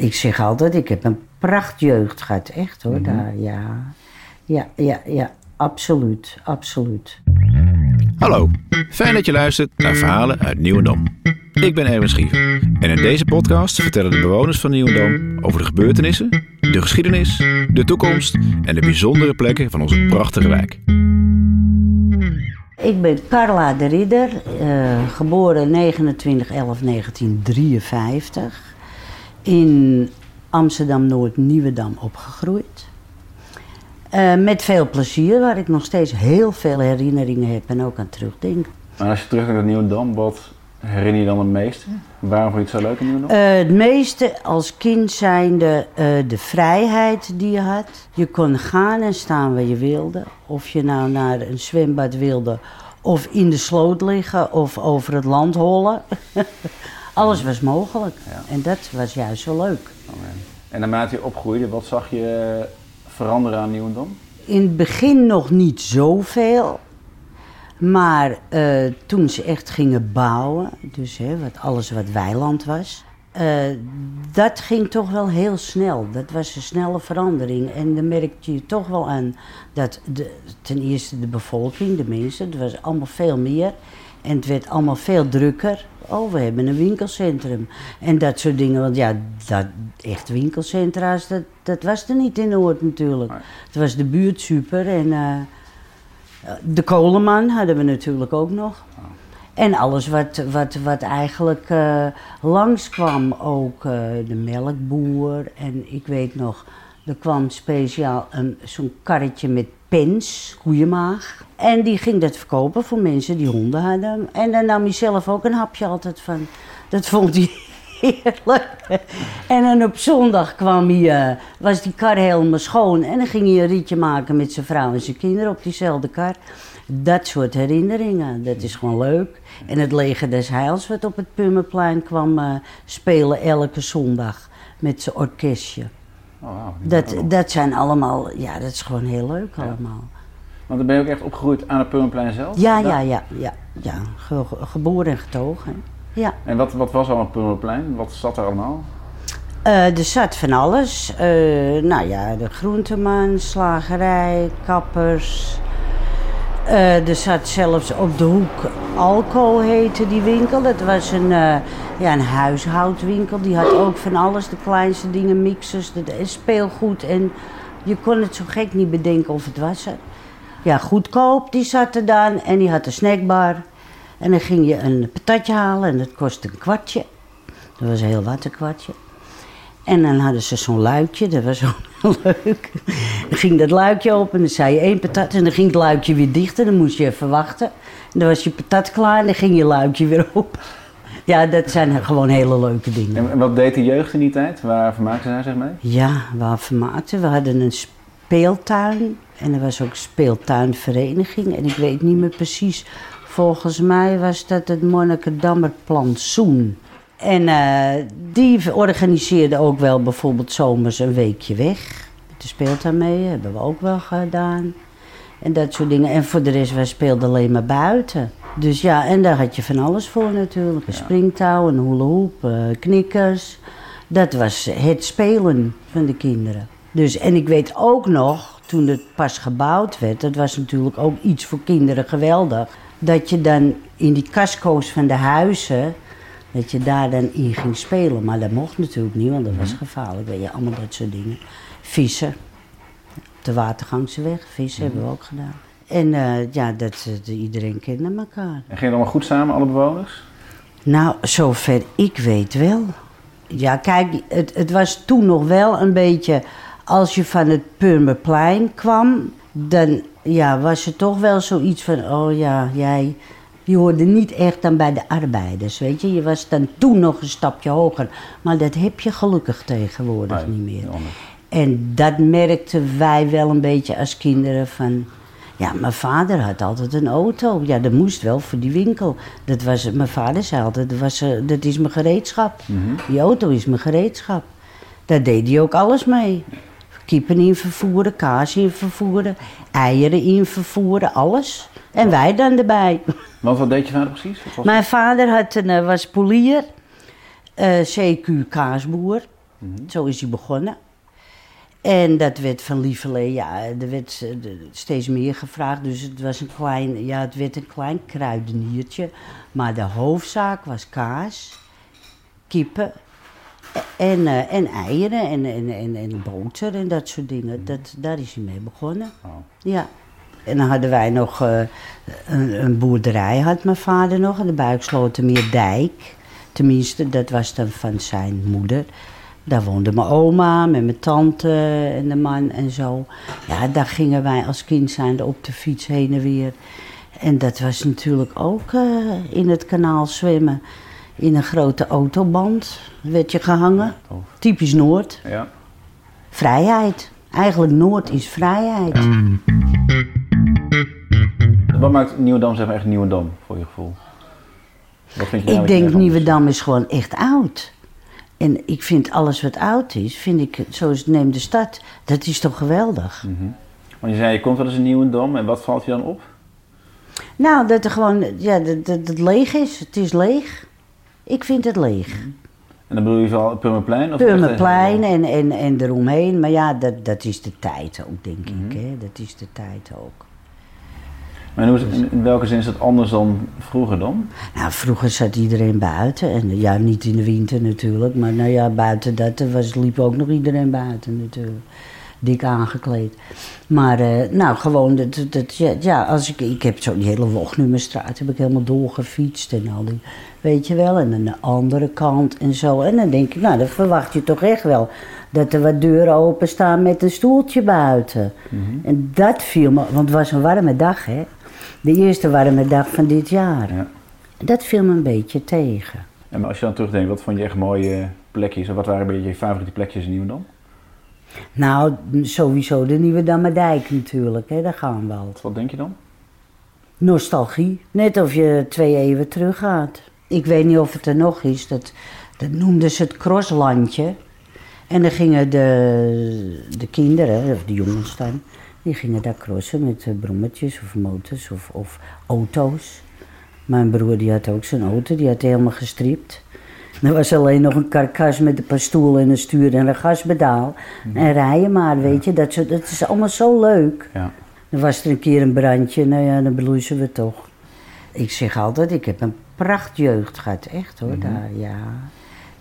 Ik zeg altijd, ik heb een prachtjeugd gehad. Echt hoor, daar, ja. Ja, ja, ja, absoluut, absoluut. Hallo, fijn dat je luistert naar verhalen uit Nieuwendam. Ik ben Erwin Schiever en in deze podcast vertellen de bewoners van Nieuwendam over de gebeurtenissen, de geschiedenis, de toekomst en de bijzondere plekken van onze prachtige wijk. Ik ben Carla de Ridder, eh, geboren 29-11-1953. In Amsterdam-Noord Nieuwedam opgegroeid. Eh, met veel plezier, waar ik nog steeds heel veel herinneringen heb en ook aan terugdenk. Maar als je teruggaat naar Nieuwendam, wat herinner je dan het meeste? Waarom vond je het zo leuk in Nieuwendam? Eh, het meeste als kind zijnde uh, de vrijheid die je had. Je kon gaan en staan waar je wilde. Of je nou naar een zwembad wilde, of in de sloot liggen, of over het land hollen. Alles was mogelijk. En dat was juist zo leuk. En naarmate je opgroeide, wat zag je veranderen aan Nieuwendam? In het begin nog niet zoveel. Maar uh, toen ze echt gingen bouwen, dus hè, wat, alles wat weiland was, uh, dat ging toch wel heel snel. Dat was een snelle verandering. En dan merkte je toch wel aan dat de, ten eerste de bevolking, de mensen, het was allemaal veel meer. En het werd allemaal veel drukker. Oh, we hebben een winkelcentrum. En dat soort dingen. Want ja, dat, echt winkelcentra's, dat, dat was er niet in Noord natuurlijk. Het was de buurt super. En uh, de kolenman hadden we natuurlijk ook nog. En alles wat, wat, wat eigenlijk uh, langskwam. Ook uh, de melkboer. En ik weet nog, er kwam speciaal zo'n karretje met pens, koeienmaag. En die ging dat verkopen voor mensen die honden hadden. En dan nam hij zelf ook een hapje altijd van. Dat vond hij heerlijk. En dan op zondag kwam hij, uh, was die kar helemaal schoon. En dan ging hij een rietje maken met zijn vrouw en zijn kinderen op diezelfde kar. Dat soort herinneringen, dat is gewoon leuk. En het leger des Heils wat op het Pummerplein kwam uh, spelen elke zondag met zijn orkestje. Oh, wow, dat, dat zijn allemaal, ja, dat is gewoon heel leuk allemaal. Want dan ben je ook echt opgegroeid aan het Pummerplein zelf? Ja, ja, ja, ja, ja. Ge geboren en getogen. Ja. En wat, wat was al het? Wat zat er allemaal? Uh, er zat van alles. Uh, nou ja, de groenteman, slagerij, kappers. Uh, er zat zelfs op de hoek Alco heette die winkel. Dat was een, uh, ja, een huishoudwinkel. Die had ook van alles, de kleinste dingen, mixers, speelgoed. En je kon het zo gek niet bedenken of het was. Ja, goedkoop, die zat er dan. En die had een snackbar. En dan ging je een patatje halen en dat kostte een kwartje. Dat was heel wat, een kwartje. En dan hadden ze zo'n luikje, dat was zo leuk. Dan ging dat luikje open en dan zei je één patat en dan ging het luikje weer dicht en dan moest je even wachten. En dan was je patat klaar en dan ging je luikje weer open. Ja, dat zijn gewoon hele leuke dingen. En wat deed de jeugd in die tijd? Waar vermaakte zij zich mee? Ja, waar vermaakte? We hadden een speeltuin en er was ook speeltuinvereniging. En ik weet niet meer precies, volgens mij was dat het Monnikendammer Plantsoen. En uh, die organiseerde ook wel bijvoorbeeld zomers een weekje weg. De speeltuin mee, hebben we ook wel gedaan. En dat soort dingen. En voor de rest, wij speelden alleen maar buiten. Dus ja, en daar had je van alles voor natuurlijk. Een ja. springtouw, een hula hoop, uh, knikkers. Dat was het spelen van de kinderen. Dus, en ik weet ook nog, toen het pas gebouwd werd, dat was natuurlijk ook iets voor kinderen geweldig. Dat je dan in die casco's van de huizen, dat je daar dan in ging spelen. Maar dat mocht natuurlijk niet, want dat was gevaarlijk. Weet je, allemaal dat soort dingen. Vissen, op de Watergangseweg, vissen hebben we ook gedaan. En uh, ja, dat, uh, iedereen kende elkaar. En ging het allemaal goed samen, alle bewoners? Nou, zover ik weet wel. Ja, kijk, het, het was toen nog wel een beetje... Als je van het Purmerplein kwam, dan ja, was er toch wel zoiets van... Oh ja, jij... Je hoorde niet echt dan bij de arbeiders, weet je. Je was dan toen nog een stapje hoger. Maar dat heb je gelukkig tegenwoordig nee, niet meer. En dat merkten wij wel een beetje als kinderen van... Ja, mijn vader had altijd een auto. Ja, dat moest wel voor die winkel. Dat was, mijn vader zei altijd, dat, was, dat is mijn gereedschap. Mm -hmm. Die auto is mijn gereedschap. Daar deed hij ook alles mee. Kippen in vervoeren, kaas in vervoeren, eieren in vervoeren, alles. En wij dan erbij. Want wat deed je vader precies? Mijn vader had een, was polier, uh, CQ kaasboer. Zo is hij begonnen. En dat werd van lieverlee, ja, er werd eh, steeds meer gevraagd. Dus het was een klein, ja, het werd een klein kruideniertje. Maar de hoofdzaak was kaas, kippen en, eh, en eieren en, en, en, en boter en dat soort dingen. Dat, daar is hij mee begonnen. Oh. Ja. En dan hadden wij nog eh, een, een boerderij, had mijn vader nog, aan de Buikslotermeerdijk. Tenminste, dat was dan van zijn moeder. Daar woonde mijn oma met mijn tante en de man en zo. Ja, daar gingen wij als kind zijnde op de fiets heen en weer. En dat was natuurlijk ook eh, in het kanaal zwemmen. In een grote autoband werd je gehangen. Typisch Noord. Ja. Vrijheid. Eigenlijk Noord is vrijheid. Wat maakt Nieuwedam zeg maar echt Nieuwedam voor je gevoel? Wat vind je nou Ik denk Nieuwedam is gewoon echt oud. En ik vind alles wat oud is, vind ik, zoals Neem de Stad, dat is toch geweldig. Want je zei, je komt wel eens in Nieuwedam en wat valt je dan op? Nou, dat er gewoon, ja, dat, dat leeg is. Het is leeg. Ik vind het leeg. En dan bedoel je vooral Purmerplein? Of Purmerplein echt- en, en, en eromheen. Maar ja, dat, dat is de tijd ook, denk Mhm. ik. Hè? Dat is de tijd ook. Maar in, hoe is- in- welke zin is dat anders dan vroeger dan? Nou, vroeger zat iedereen buiten. En ja, niet in de winter natuurlijk. Maar nou ja, buiten dat was, liep ook nog iedereen buiten natuurlijk. Dik aangekleed. Maar eh, nou, gewoon, dat, dat, ja, ja, als ik, ik heb zo die hele Wognummerstraat heb ik helemaal doorgefietst en al die, weet je wel. En aan de andere kant en zo. En dan denk ik, nou, dan verwacht je toch echt wel dat er wat deuren openstaan met een stoeltje buiten. En dat viel me, want het was een warme dag, hè. De eerste warme dag van dit jaar. Ja. Dat viel me een beetje tegen. En als je dan terugdenkt, wat vond je echt mooie plekjes? En wat waren een beetje je favoriete plekjes in Nieuwedam? Nou, sowieso de Nieuwe Dammerdijk natuurlijk, hè, daar gaan we al. Wat denk je dan? Nostalgie, net of je twee eeuwen teruggaat. Ik weet niet of het er nog is, dat, dat noemden ze het crosslandje. En dan gingen de, de kinderen, of de jongens dan, die gingen daar crossen met eh, brommetjes of motors of, of auto's. Mijn broer die had ook zijn auto, die had helemaal gestript. Er was alleen nog een karkas met een paar stoelen en een stuur en een gaspedaal. En rijden maar, weet je, dat, dat is allemaal zo leuk. Ja. Dan was er een keer een brandje, nou ja, dan beloezen we toch. Ik zeg altijd, ik heb een prachtjeugd gehad, echt hoor, daar, ja.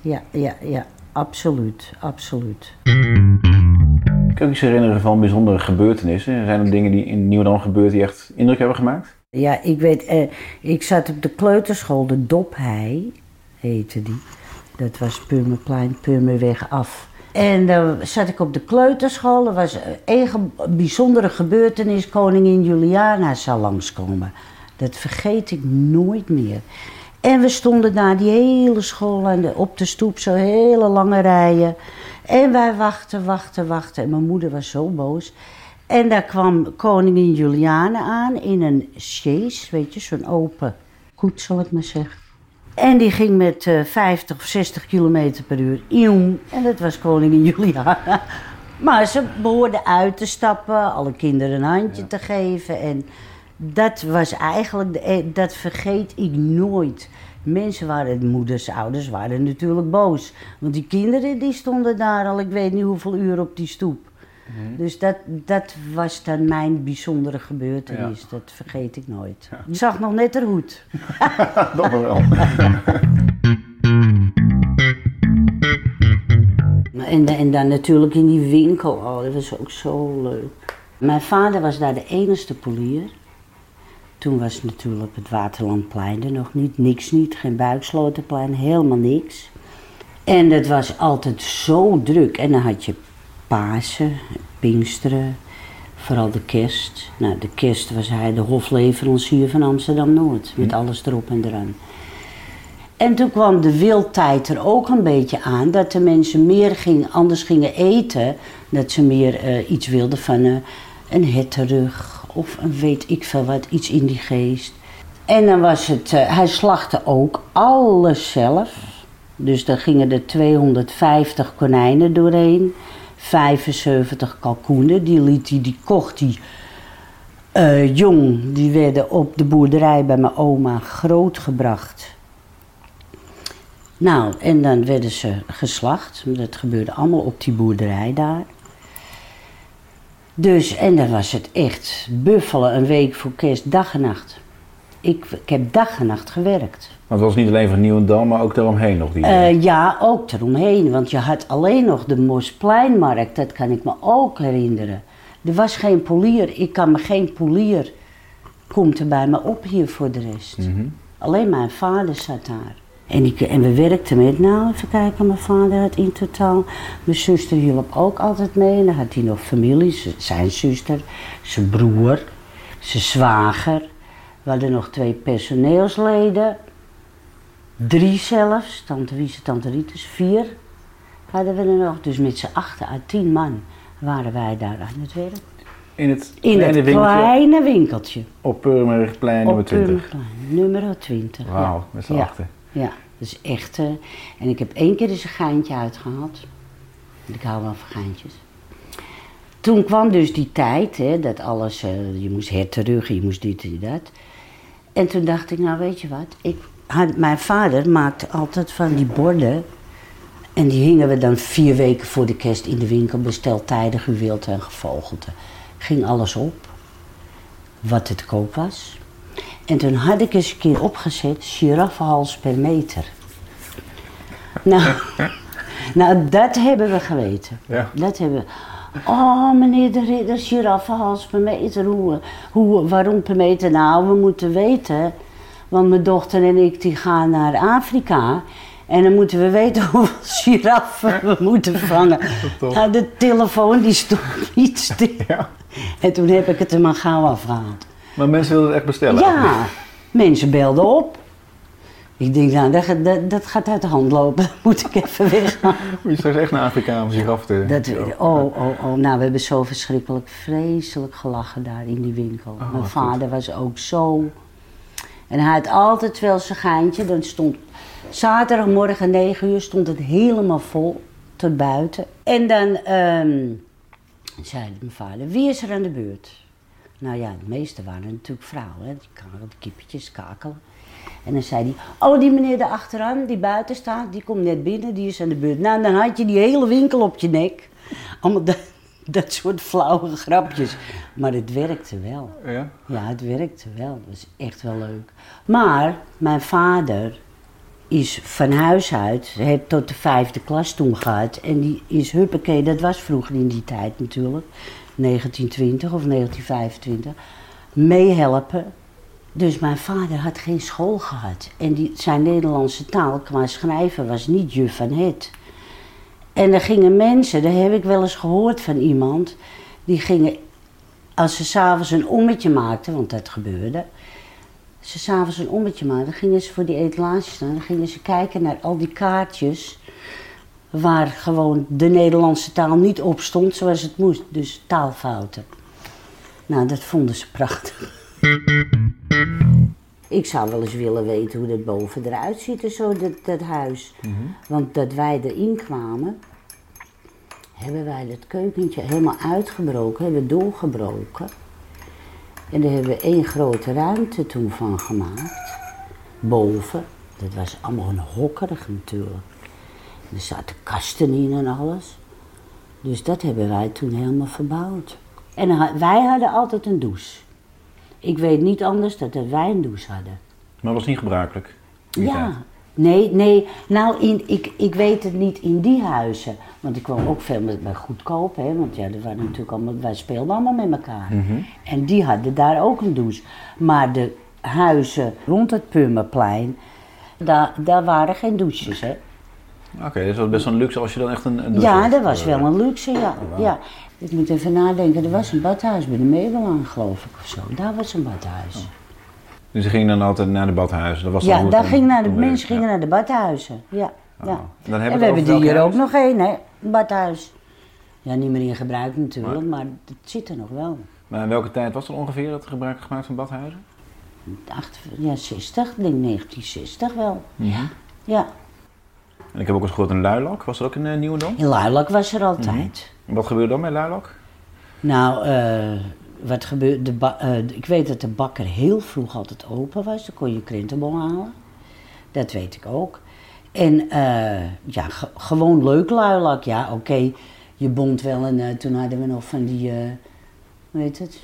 Ja, ja, ja, absoluut, absoluut. Kun je iets herinneren van bijzondere gebeurtenissen? Zijn er dingen die in Nieuwedam gebeurd die echt indruk hebben gemaakt? Ja, ik weet, eh, ik zat op de kleuterschool, de Dophei heette die. Dat was Purmerplein, Purmerweg af. En dan zat ik op de kleuterschool. Er was ge- bijzondere gebeurtenis. Koningin Juliana zou langskomen. Dat vergeet ik nooit meer. En we stonden daar, die hele school de, op de stoep, zo hele lange rijen. En wij wachten, wachten, wachten. En mijn moeder was zo boos. En daar kwam koningin Juliana aan in een sjees, weet je, zo'n open koets zal ik maar zeggen. En die ging met eh 50 of 60 kilometer per uur. Ieuw. En dat was koningin Juliana. Maar ze behoorde uit te stappen, alle kinderen een handje te geven. En dat was eigenlijk, de, eh, dat vergeet ik nooit. Mensen waren, moeders, ouders waren natuurlijk boos. Want die kinderen die stonden daar al, ik weet niet hoeveel uur op die stoep. Dus dat, dat was dan mijn bijzondere gebeurtenis. Dat vergeet ik nooit. Je zag nog net haar hoed. Dat wel. En, en dan natuurlijk in die winkel, oh, dat was ook zo leuk. Mijn vader was daar de enige polier. Toen was natuurlijk het Waterlandplein er nog niet, niks niet, geen Buiksloterplein, helemaal niks. En het was altijd zo druk. En dan had je Pasen, Pinksteren, vooral de kerst. Nou, de kerst was hij de hofleverancier van Amsterdam-Noord, met alles erop en eraan. En toen kwam de wildtijd er ook een beetje aan, dat de mensen meer gingen, anders gingen eten. Dat ze meer eh, iets wilden van eh, een hetterug of een weet ik veel wat, iets in die geest. En dan was het, eh, hij slachtte ook alles zelf. Dus daar gingen er 250 konijnen doorheen, 75 kalkoenen. Die, liet die kocht hij eh, jong, die werden op de boerderij bij mijn oma grootgebracht. Nou, en dan werden ze geslacht. Dat gebeurde allemaal op die boerderij daar. Dus, en dan was het echt buffelen een week voor kerst, dag en nacht. Ik, ik heb dag en nacht gewerkt. Want het was niet alleen van Nieuwendam, maar ook daaromheen nog die... Eh, ja, ook eromheen. Want je had alleen nog de Mospleinmarkt, dat kan ik me ook herinneren. Er was geen polier, ik kan me geen polier komt er bij me op hier voor de rest. Mhm. Alleen mijn vader zat daar. En, ik, en we werkten met, nou even kijken, mijn vader had in totaal. Mijn zuster hielp ook altijd mee. En dan had hij nog familie, zijn zuster, zijn broer, zijn zwager. We hadden nog twee personeelsleden. Drie zelfs, tante Wiese, tante Rieters, vier hadden we er nog. Dus met z'n achten à tien man waren wij daar aan het werk. In het In kleine het winkeltje kleine winkeltje. op Purmerigplein nummer Op 20. Purmerplein, nummer 20. ja. Wauw, met z'n Ja. achten. Ja, dus echt. eh, en ik heb één keer eens een geintje uitgehaald. Ik hou wel van geintjes. Toen kwam dus die tijd, hè, dat alles, eh, je moest herteruggen, je moest dit en dat. En toen dacht ik, nou weet je wat, ik, had, mijn vader maakte altijd van die borden. En die hingen we dan vier weken voor de kerst in de winkel, besteld tijdig gewild en gevogelte. Ging alles op, wat het koop was. En toen had ik eens een keer opgezet, giraffenhals per meter. Nou, nou, dat hebben we geweten. Ja. Dat hebben we. Oh, meneer de ridder, giraffenhals per meter. Hoe, hoe, waarom per meter? Nou, we moeten weten. Want mijn dochter en ik die gaan naar Afrika. En dan moeten we weten hoeveel giraffen we moeten vangen. Nou, de telefoon die stond niet stil. Ja. En toen heb ik het er maar gauw afgehaald. Maar mensen wilden het echt bestellen. Ja, mensen belden op. Ik denk, nou, dat, gaat- dat, dat gaat uit de hand lopen. Moet ik even weggaan. Moet je straks echt naar Afrika om giraf te... Dat, oh, oh, oh. Nou, we hebben zo verschrikkelijk vreselijk gelachen daar in die winkel. Oh, Mijn vader was ook zo. En hij had altijd wel zijn geintje. Dan stond zaterdagmorgen 9 uur stond het helemaal vol tot buiten. En dan ehm, zei mijn vader, wie is er aan de beurt? Nou ja, de meeste waren natuurlijk vrouwen. Hè? Die, die kippetjes kakelen. En dan zei hij, oh die meneer daar achteraan, die buiten staat, die komt net binnen, die is aan de beurt. Nou, dan had je die hele winkel op je nek. Allemaal dat, dat soort flauwe grapjes. Maar het werkte wel. Ja? Ja, het werkte wel. Dat is echt wel leuk. Maar mijn vader is van huis uit, heeft tot de vijfde klas toen gehad. En die is huppakee, dat was vroeger in die tijd natuurlijk, 1920 of 1925, meehelpen. Dus mijn vader had geen school gehad. En die, zijn Nederlandse taal qua schrijven was niet juf van het. En er gingen mensen, daar heb ik wel eens gehoord van iemand, die gingen, als ze s'avonds een ommetje maakten, want dat gebeurde, als ze s'avonds een ommetje maakten, gingen ze voor die etalage staan, dan gingen ze kijken naar al die kaartjes waar gewoon de Nederlandse taal niet op stond zoals het moest, dus taalfouten. Nou, dat vonden ze prachtig. Ik zou wel eens willen weten hoe dat boven eruit ziet, en zo, dat, dat huis. Want dat wij erin kwamen, hebben wij dat keukentje helemaal uitgebroken, hebben doorgebroken. En daar hebben we één grote ruimte toen van gemaakt. Boven. Dat was allemaal een hokkerig natuurlijk. Er zaten kasten in en alles. Dus dat hebben wij toen helemaal verbouwd. En wij hadden altijd een douche. Ik weet niet anders dat een douche hadden. Maar dat was niet gebruikelijk. Ja. tijd. Nee, nee. Nou, in, ik, ik weet het niet in die huizen. Want ik kwam ook veel met, bij goedkoop, hè. Want ja, er waren natuurlijk allemaal, wij speelden allemaal met elkaar. Mhm. En die hadden daar ook een douche. Maar de huizen rond het Purmerplein, daar, daar waren geen douches, hè. Oké, dus dat was best wel een luxe als je dan echt een, een douche Ja, dat was wel een luxe, ja. ja. Ik moet even nadenken, er was een badhuis bij de Mebelaan, geloof ik, of zo. Daar was een badhuis. Dus ze gingen dan altijd naar de badhuizen. Dat was Ja, daar ging naar de, mensen gingen ja. naar de badhuizen. Ja, ja. Dan hebben en we hebben die hier ook nog één, hè? Een badhuis. Ja, niet meer in gebruik natuurlijk, maar het zit er nog wel. Maar in welke tijd was er ongeveer dat gebruik gemaakt van badhuizen? Ja, 60, ik denk 1960 wel. Mhm. Ja, En ik heb ook eens gehoord een luilak. Was dat ook in uh, Nieuwendam? in Luilak was er altijd. En Wat gebeurde dan met luilak? Nou, eh, wat gebeurde, eh, ik weet dat de bakker heel vroeg altijd open was. Dan kon je krentenbol halen. Dat weet ik ook. En eh, ja, ge- gewoon leuk luilak. Ja, oké, je bond wel. En eh, toen hadden we nog van die, eh hoe heet het?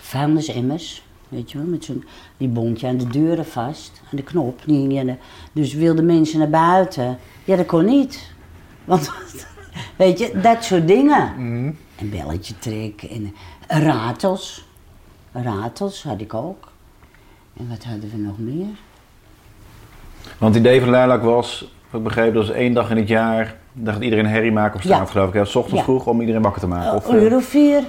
Vuilnisemmers. Weet je wel, met zo'n, die bond je aan de deuren vast, aan de knop. Die hing je aan de, dus wilden mensen naar buiten. Ja, dat kon niet. Want, weet je, dat soort dingen. Een belletje trek en ratels. Ratels had ik ook. En wat hadden we nog meer? Want het idee van Luilak was, wat ik begreep, dat was één dag in het jaar, dat iedereen herrie maken op straat, Ja. geloof ik. Ja, s ochtends Ja. vroeg om iedereen wakker te maken. Of, Een eh, uur of vier.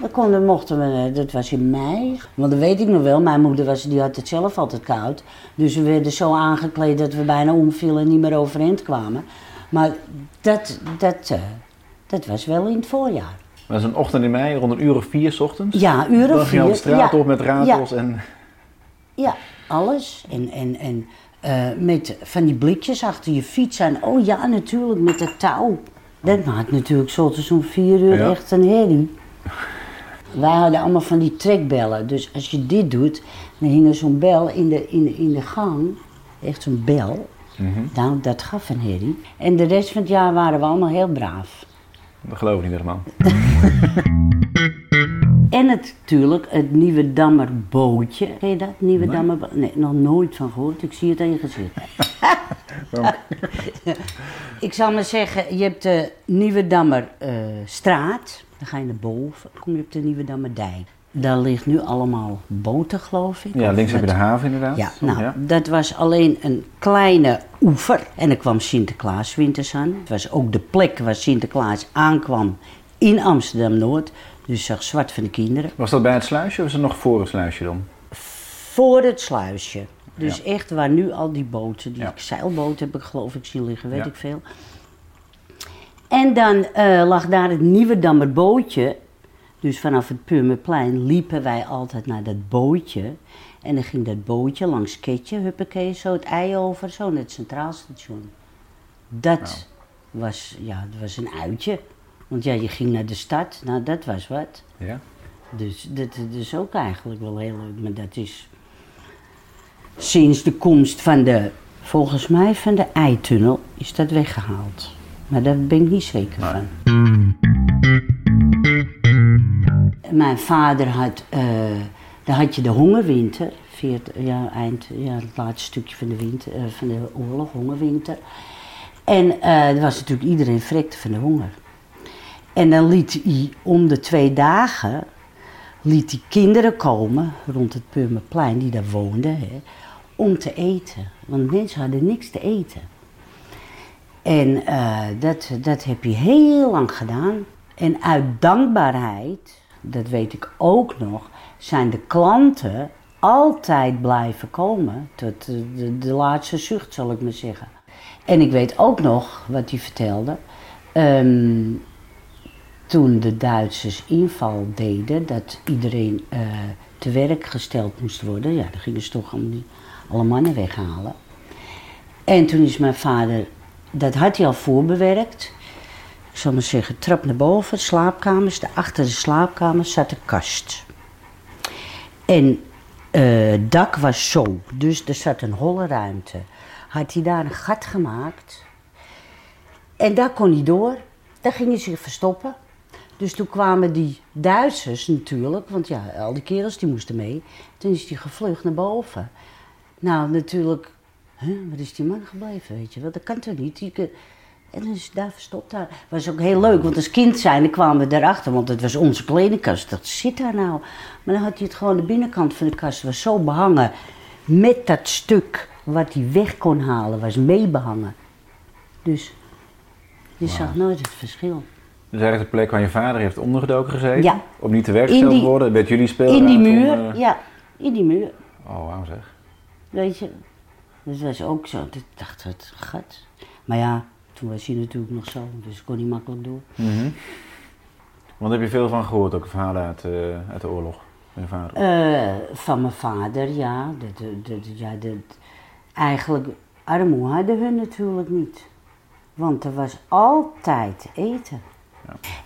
Dan konden, mochten we, eh, dat was in mei. Want dat weet ik nog wel. Mijn moeder was, die had het zelf altijd koud. Dus we werden zo aangekleed dat we bijna omvielen en niet meer overeind kwamen. Maar dat, dat, eh, dat was wel in het voorjaar. dat is een ochtend in mei, rond een uur of vier 's ochtends. Ja, uur Dan of ging je op de vier. straat ja. op met ratels en... Ja, alles. En, en, en eh, met van die blikjes achter je fiets aan. Oh ja, natuurlijk, met het touw. Dat maakt natuurlijk zo zo'n vier uur Ja. echt een herrie. Wij hadden allemaal van die trekbellen. Dus als je dit doet, dan hing er zo'n bel in de, in, in de gang. Echt zo'n bel. Nou, dat gaf een herrie. En de rest van het jaar waren we allemaal heel braaf. Dat geloof ik niet helemaal. En het, natuurlijk het Nieuwe Dammer bootje. Ken je dat? Nieuwe Nee. Dammer Nee, nog nooit van gehoord. Ik zie het aan je gezicht. ik zal maar zeggen, je hebt de Nieuwe Dammer eh, straat. Dan ga je naar boven. Dan kom je op de Nieuwe Dammer dijk. Daar ligt nu allemaal boten, geloof ik. Ja, links heb je de haven inderdaad. Ja, nou, Ja. dat was alleen een kleine oever. En er kwam Sinterklaas winters aan. Het was ook de plek waar Sinterklaas aankwam in Amsterdam-Noord. Dus zag zwart van de kinderen. Was dat bij het sluisje of is het nog voor het sluisje dan? Voor het sluisje. Dus Ja. echt waar nu al die boten, die Ja. zeilboten heb ik geloof ik zien liggen, weet ik veel. En dan eh, lag daar het nieuwe Dammer bootje. Dus vanaf het Purmerplein liepen wij altijd naar dat bootje. En dan ging dat bootje langs Ketje, huppakee, zo het ei over, zo naar het Centraal Station. Dat was, ja, dat was een uitje. Want ja, je ging naar de stad, nou dat was wat. Ja. Dus dat dat is ook eigenlijk wel heel leuk. Maar dat is sinds de komst van de, volgens mij van de eitunnel, is dat weggehaald. Maar daar ben ik niet zeker van. Mijn vader had, eh daar had je de hongerwinter, 40, ja, eind, ja, het laatste stukje van de, winter, eh, van de oorlog, hongerwinter. En eh er was natuurlijk iedereen frekte van de honger. En dan liet hij om de twee dagen liet hij kinderen komen rond het Purmerplein, die daar woonden, hè, om te eten. Want mensen hadden niks te eten. En eh, dat, dat heb je heel lang gedaan. En uit dankbaarheid, dat weet ik ook nog, zijn de klanten altijd blijven komen. Tot de, laatste zucht, zal ik maar zeggen. En ik weet ook nog wat hij vertelde. Ehm, toen de Duitsers inval deden, dat iedereen eh, te werk gesteld moest worden, ja, dan gingen ze toch allemaal alle mannen weghalen. En toen is mijn vader, dat had hij al voorbewerkt, ik zal maar zeggen, trap naar boven, slaapkamers, achter de slaapkamer zat een kast. En eh, het dak was zo, dus er zat een holle ruimte. Had hij daar een gat gemaakt en daar kon hij door. Daar ging hij zich verstoppen. Dus toen kwamen die Duitsers natuurlijk, want ja, al die kerels die moesten mee. Toen is hij gevlucht naar boven. Nou, natuurlijk, huh, waar is die man gebleven, weet je wel? Dat kan toch niet? Kun- En dan is hij daar verstopt. Daar. was ook heel leuk, want als kind zijn kwamen we daarachter, want het was onze kledingkast. Dat zit daar nou. Maar dan had hij het gewoon, de binnenkant van de kast was zo behangen met dat stuk wat hij weg kon halen, was meebehangen. Dus je zag nooit het verschil. Dus eigenlijk de plek waar je vader heeft ondergedoken gezeten. Ja. Om niet te werk te worden. Werd jullie speelruimte In die om, muur, eh, ja, in die muur. Oh, wauw zeg. Weet je, dat was ook zo. Ik dacht, het gat. Maar ja, toen was hij natuurlijk nog zo, dus kon hij makkelijk door. Mhm. Want heb je veel van gehoord, ook verhalen uit, eh, uit de oorlog? Van je vader? Eh, van mijn vader, ja. Dat, ja dat, eigenlijk, armoede hadden hun natuurlijk niet. Want er was altijd eten.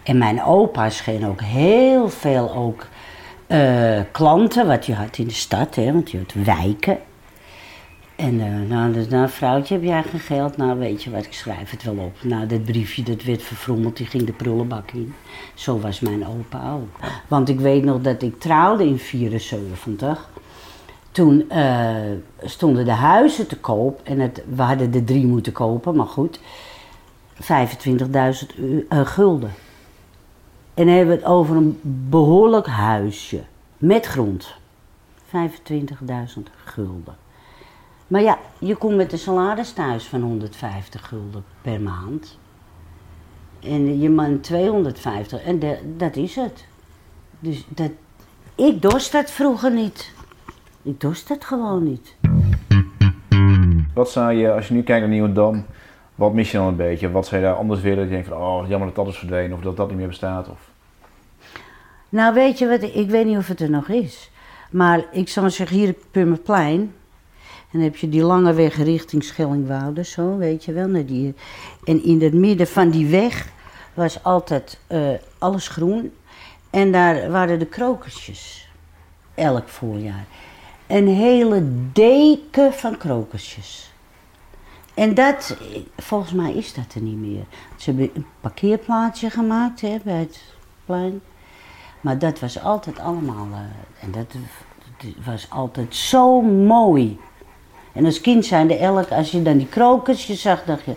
En mijn opa scheen ook heel veel ook, eh, klanten, wat je had in de stad, hè, want je had wijken. En eh, nou, dus, nou, vrouwtje, heb jij geen geld? Nou, weet je wat, ik schrijf het wel op. Nou, dat briefje, dat werd verfrommeld, die ging de prullenbak in. Zo was mijn opa ook. Want ik weet nog dat ik trouwde in 74. Toen eh, stonden de huizen te koop en het, we hadden er drie moeten kopen, maar goed. 25.000 uh, gulden. En dan hebben we het over een behoorlijk huisje met grond. 25.000 gulden. Maar ja, je komt met een salaris thuis van 150 gulden per maand. En je man 250 en de, dat is het. Dus dat, ik dorst dat vroeger niet. Ik dorst dat gewoon niet. Wat zou je, als je nu kijkt naar Nieuwendam, wat mis je dan een beetje? Wat zou je daar anders willen? Dat je denkt van, oh, jammer dat dat is verdwenen of dat dat niet meer bestaat? Of... Nou, weet je wat, ik weet niet of het er nog is. Maar ik zou zeggen, hier op Purmerplein. En dan heb je die lange weg richting Schellingwoude, zo, weet je wel. Naar die, en in het midden van die weg was altijd eh, alles groen. En daar waren de krokusjes. Elk voorjaar. Een hele deken van krokusjes. En dat, volgens mij is dat er niet meer. Ze hebben een parkeerplaatsje gemaakt hè, bij het plein. Maar dat was altijd allemaal, uh, en dat, was altijd zo mooi. En als kind zijnde elk, als je dan die krokusjes zag, dacht je,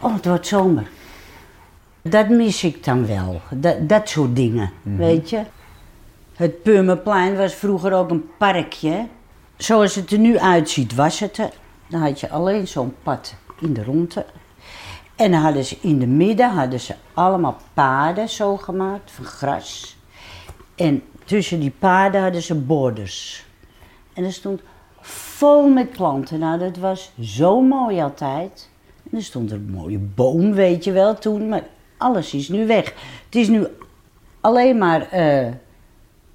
oh het wordt zomer. Dat mis ik dan wel, dat, dat soort dingen, mm -hmm. weet je. Het Purmerplein was vroeger ook een parkje. Zoals het er nu uitziet was het er. Dan had je alleen zo'n pad in de ronde. En dan hadden ze in de midden hadden ze allemaal paden zo gemaakt van gras. En tussen die paden hadden ze borders. En er stond vol met planten. Nou, dat was zo mooi altijd. En er stond een mooie boom, weet je wel, toen. Maar alles is nu weg. Het is nu alleen maar uh,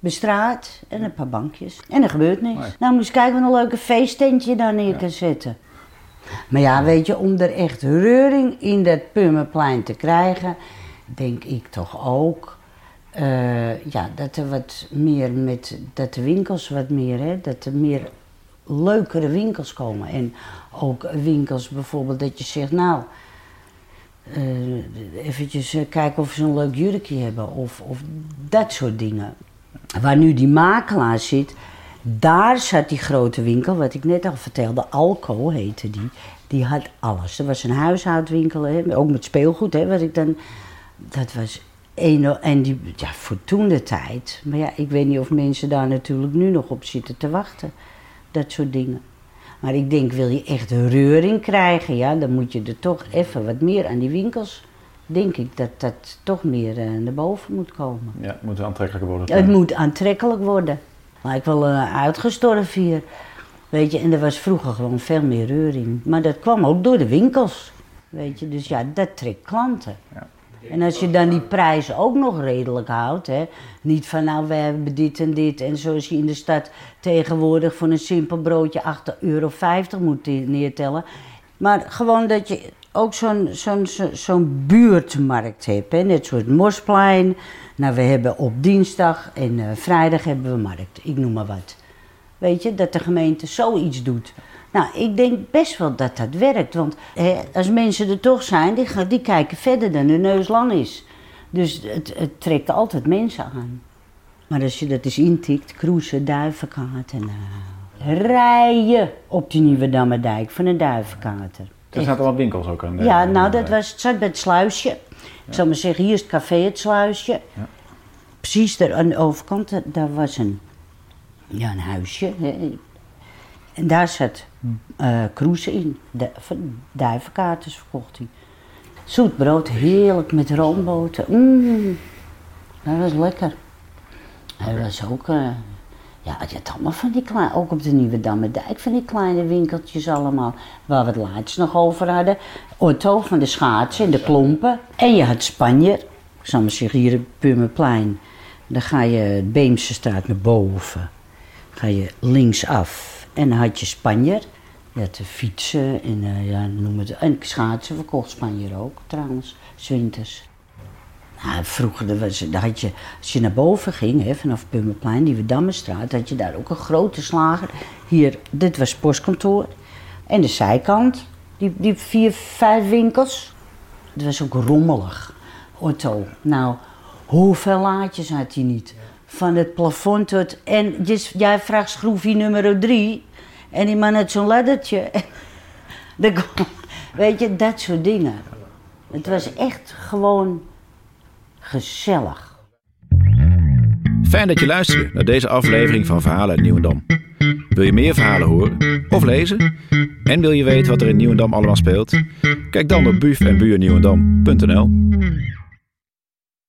bestraat en een paar bankjes. En er gebeurt niks. Nee. Nou, moest kijken wat een leuke feesttentje daar neer ja. kan zetten. Maar ja, weet je, om er echt reuring in dat Pummerplein te krijgen, denk ik toch ook. Uh, ja, dat er wat meer met, dat de winkels wat meer, hè, dat er meer leukere winkels komen. En ook winkels bijvoorbeeld dat je zegt, nou, uh, eventjes uh, kijken of ze een leuk jurkje hebben of, of dat soort dingen. Waar nu die makelaar zit, daar zat die grote winkel, wat ik net al vertelde, Alco heette die. Die had alles. Er was een huishoudwinkel, hè, ook met speelgoed, hè, wat ik dan. Dat was een, en die, ja, voor toen de tijd. Maar ja, ik weet niet of mensen daar natuurlijk nu nog op zitten te wachten. Dat soort dingen. Maar ik denk, wil je echt reuring krijgen, ja, dan moet je er toch even wat meer aan die winkels. Denk ik dat dat toch meer uh, naar boven moet komen. Ja, het moet aantrekkelijker worden. Het moet aantrekkelijk worden. Maar ik wil uh, uitgestorven hier. Weet je, en er was vroeger gewoon veel meer reuring. Maar dat kwam ook door de winkels. Weet je, dus ja, dat trekt klanten. Ja. En als je dan die prijs ook nog redelijk houdt, hè, niet van nou we hebben dit en dit en zoals je in de stad tegenwoordig voor een simpel broodje 8,50 euro moet neertellen. Maar gewoon dat je ook zo'n zo'n zo'n buurtmarkt hebt, hè, net het Mosplein. Nou, we hebben op dinsdag en uh, vrijdag hebben we markt, ik noem maar wat. Weet je, dat de gemeente zoiets doet. Nou, ik denk best wel dat dat werkt. Want hè, als mensen er toch zijn, die, gaan, die kijken verder dan hun neus lang is. Dus het, het trekt altijd mensen aan. Maar als je dat eens intikt, Kroesen, Duivenkaarten, nou, rijen op die Nieuwe Dammerdijk van een Duivenkaarten. Er zaten wel winkels ook aan. Ja, nou, dat was, het zat bij het sluisje. Ja. Ik zal maar zeggen, hier is het café, het sluisje. Ja. Precies daar aan de overkant, daar was een, ja, een huisje. En daar zat uh, Kroes in. De, duivenkaarten verkocht hij. Zoet brood, heerlijk met roomboten. Mm, dat was lekker. Hij was ook, uh, ja, je had allemaal van die kleine, ook op de Nieuwe Dammerdijk, van die kleine winkeltjes allemaal. Waar we het laatst nog over hadden. Otto van de schaatsen en de klompen. En je had Spanje. Ik zal maar zeggen, hier op Purmerplein. Dan ga je Beemse straat naar boven. Ga je linksaf. En dan had je Spanjer. Je had fietsen en, uh, ja, noem het, en schaatsen verkocht Spanjer ook trouwens, zwinters. Nou, vroeger was, had je, als je naar boven ging, hè, vanaf Pummerplein, die Dammenstraat, had je daar ook een grote slager. Hier, dit was postkantoor. En de zijkant, die, die vier, vijf winkels. Het was ook rommelig. Otto, nou, hoeveel laadjes had hij niet? Van het plafond tot... En dus, jij vraagt schroefje nummer drie. En die man had zo'n laddertje. De, weet je, dat soort dingen. Het was echt gewoon gezellig. Fijn dat je luisterde naar deze aflevering van Verhalen uit Nieuwendam. Wil je meer verhalen horen of lezen? En wil je weten wat er in Nieuwendam allemaal speelt? Kijk dan op buf en buurnieuwendam.nl